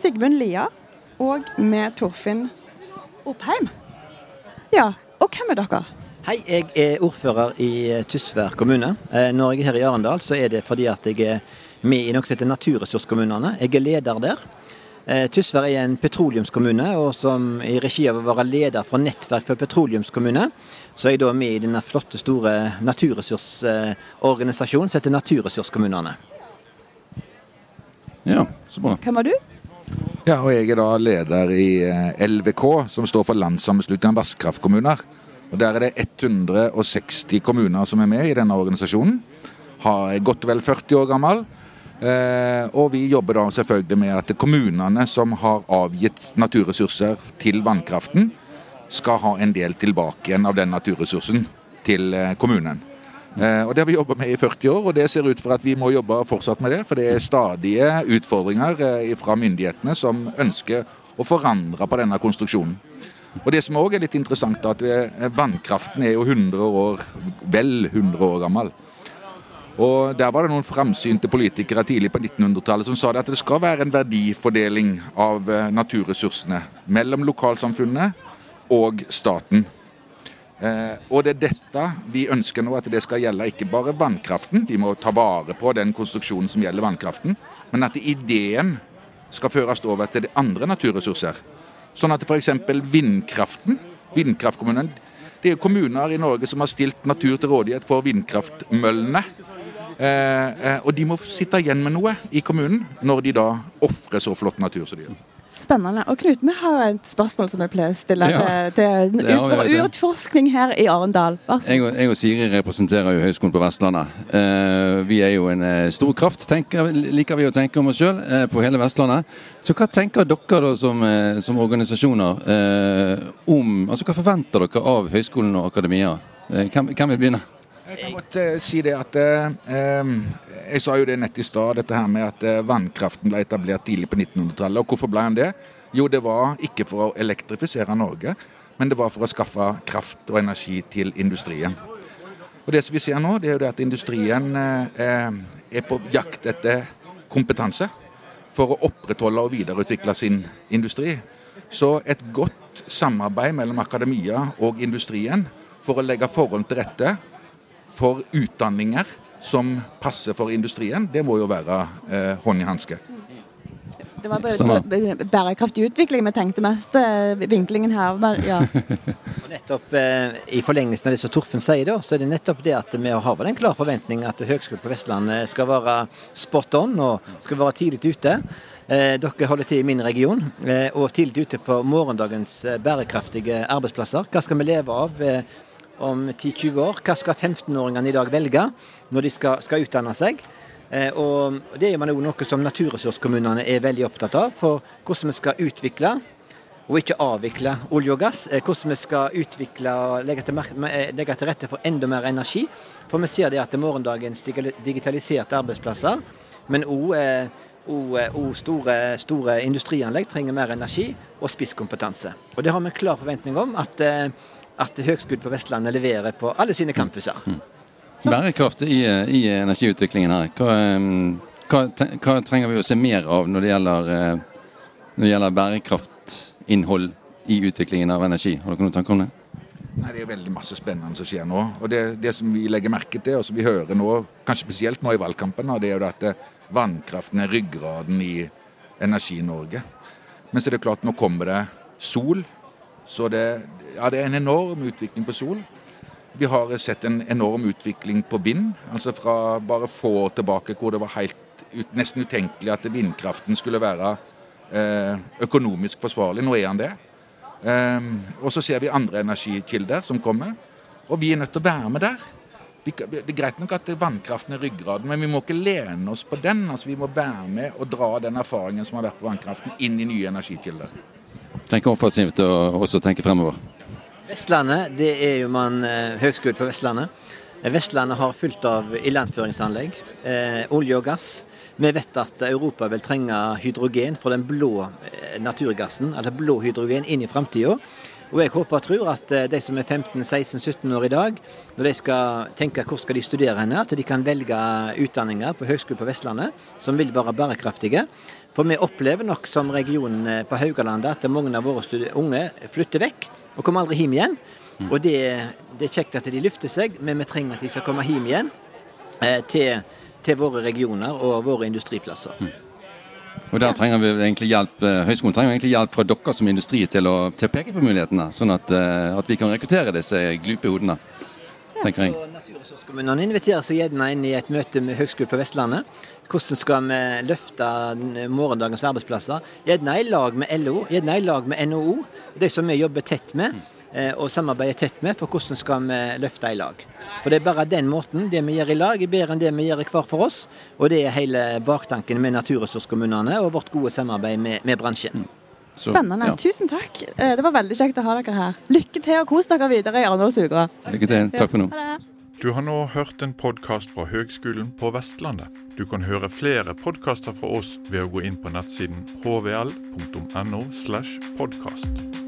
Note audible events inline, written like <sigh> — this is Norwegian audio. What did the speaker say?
Sigbjørn Lia og med Torfinn Oppheim. Ja, og hvem er dere? Hei, jeg er ordfører i eh, Tysvær kommune. Eh, Når jeg er her i Arendal, så er det fordi at jeg er med i noe som heter Naturressurskommunene. Jeg er leder der. Eh, Tysvær er en petroleumskommune, og som i regi av å være leder for Nettverk for petroleumskommune, så er jeg da med i denne flotte, store naturressursorganisasjonen som heter Naturressurskommunene. Ja, så bra. Hvem var du? Ja, og jeg er da leder i eh, LVK, som står for Landssammenslutningen av vannkraftkommuner. Og Der er det 160 kommuner som er med i denne organisasjonen. Har er godt vel 40 år gammel. Eh, og vi jobber da selvfølgelig med at kommunene som har avgitt naturressurser til vannkraften, skal ha en del tilbake igjen av den naturressursen til eh, kommunen. Eh, og Det har vi jobba med i 40 år, og det ser ut for at vi må jobbe fortsatt med det. For det er stadige utfordringer eh, fra myndighetene som ønsker å forandre på denne konstruksjonen. Og Det som òg er litt interessant, er at eh, vannkraften er jo 100 år, vel 100 år gammel. Og Der var det noen framsynte politikere tidlig på 1900-tallet som sa det at det skal være en verdifordeling av naturressursene mellom lokalsamfunnet og staten. Eh, og det er dette vi ønsker nå, at det skal gjelde ikke bare vannkraften. Vi må ta vare på den konstruksjonen som gjelder vannkraften. Men at ideen skal føres over til de andre naturressurser. Sånn at f.eks. vindkraften, vindkraftkommunen, det er kommuner i Norge som har stilt natur til rådighet for vindkraftmøllene. Eh, eh, og de må sitte igjen med noe i kommunen når de da ofrer så flott natur som de gjør. Spennende. Og Knut, vi har et spørsmål som vi pleier å stille Ja, til, til utforskning her i Arendal. Vær så Jeg god. og, jeg og Siri representerer jo Høgskolen på Vestlandet. Uh, vi er jo en uh, stor kraft, tenker, liker vi å tenke om oss sjøl, uh, på hele Vestlandet. Så hva tenker dere da som, eh, som organisasjoner eh, om Altså hva forventer dere av høyskolen og akademia? Eh, hvem vil begynne? Jeg kan godt eh, si det at eh, Jeg sa jo det nett i stad, dette her med at eh, vannkraften ble etablert tidlig på 1900-tallet. Og hvorfor ble den det? Jo, det var ikke for å elektrifisere Norge, men det var for å skaffe kraft og energi til industrien. Og Det som vi ser nå, det er jo det at industrien eh, er på jakt etter kompetanse for å opprettholde og videreutvikle sin industri. Så et godt samarbeid mellom akademia og industrien for å legge forhold til rette for utdanninger som passer for industrien, det må jo være eh, hånd i hanske. Det var bare bærekraftig utvikling vi tenkte mest. eh, Vinklingen her. Ja. <laughs> Og nettopp eh, I forlengelsen av det som Torfinn sier, da, så er det nettopp det at vi har den klare klar forventning at Høgskolen på Vestlandet skal være spot on og skal være tidlig ute. Eh, dere holder til i min region eh, og tidlig ute på morgendagens eh, bærekraftige arbeidsplasser. Hva skal vi leve av eh, om 10-20 år? Hva skal 15-åringene i dag velge når de skal, skal utdanne seg? Eh, og Det er jo noe som naturressurskommunene er veldig opptatt av. For hvordan vi skal utvikle og ikke avvikle olje og gass. eh, Hvordan vi skal utvikle og legge til, eh, legge til rette for enda mer energi. For vi ser det at morgendagens digitaliserte arbeidsplasser, men òg store, store industrianlegg trenger mer energi og spisskompetanse. Og Det har vi en klar forventning om at, eh, at Høgskudd på Vestlandet leverer på alle sine campuser. Bærekraft i, eh, i energiutviklingen her. Hva, hva, hva trenger vi å se mer av når det gjelder, eh, når det gjelder bærekraftinnhold i utviklingen av energi? Har dere noen tanker om det? Nei, Det er veldig masse spennende som skjer nå. Og Det, det som vi legger merke til, og som vi hører nå, kanskje spesielt nå i valgkampen, det er jo at eh, vannkraften er ryggraden i Energi-Norge. Men så er det klart, nå kommer det sol. Så det, ja, det er en enorm utvikling på sol. Vi har sett en enorm utvikling på vind. altså Fra bare få år tilbake hvor det var helt ut, nesten utenkelig at vindkraften skulle være eh, økonomisk forsvarlig. Nå er den det. Eh, og så ser vi andre energikilder som kommer. Og vi er nødt til å være med der. vi, Det er greit nok at vannkraften er ryggraden, men vi må ikke lene oss på den. altså Vi må være med og dra den erfaringen som har vært på vannkraften, inn i nye energikilder. Tenke offensivt og også tenke fremover. Vestlandet, det er jo man eh, høgskole på Vestlandet. Vestlandet har fullt av ilandføringsanlegg, eh, olje og gass. Vi vet at Europa vil trenge hydrogen for den blå eh, naturgassen, eller blå hydrogen, inn i framtida. Og jeg håper og tror at eh, de som er 15-16-17 år i dag, når de skal tenke hvor skal de studere henne, at de kan velge utdanninger på Høgskolen på Vestlandet som vil være bærekraftige. For vi opplever nok som region eh, på Haugalandet at mange av våre unge flytter vekk og kommer aldri hjem igjen. Mm. Og det, det, er kjekt at de løfter seg, men vi trenger at de skal komme hjem igjen eh, til, til, våre regioner og våre industriplasser. Mm. Og der trenger vi egentlig hjelp, eh, Høgskolen trenger egentlig hjelp fra dere som industri til å, til å peke på mulighetene, sånn at, eh, at, vi kan rekruttere disse glupe hodene. tenker jeg. Naturressurskommunene inviterer seg gjerne inn i et møte med Høgskolen på Vestlandet. Hvordan skal vi løfte morgendagens arbeidsplasser? Gjerne i lag med LO, gjerne i lag med NHO, de som vi jobber tett med. Eh, og samarbeide tett med for hvordan skal vi løfte i lag. For Det er bare den måten, det vi gjør i lag, er bedre enn det vi gjør hver for oss. Og det er hele baktanken med naturressurskommunene og vårt gode samarbeid med, med bransjen. Så, Spennende. Ja. Tusen takk. Eh, det var veldig kjekt å ha dere her. Lykke til og kos dere videre i Arendalsuka. Lykke til. Takk for nå. Du har nå hørt en podkast fra Høgskolen på Vestlandet. Du kan høre flere podkaster fra oss ved å gå inn på nettsiden hvl.no. slash podkast.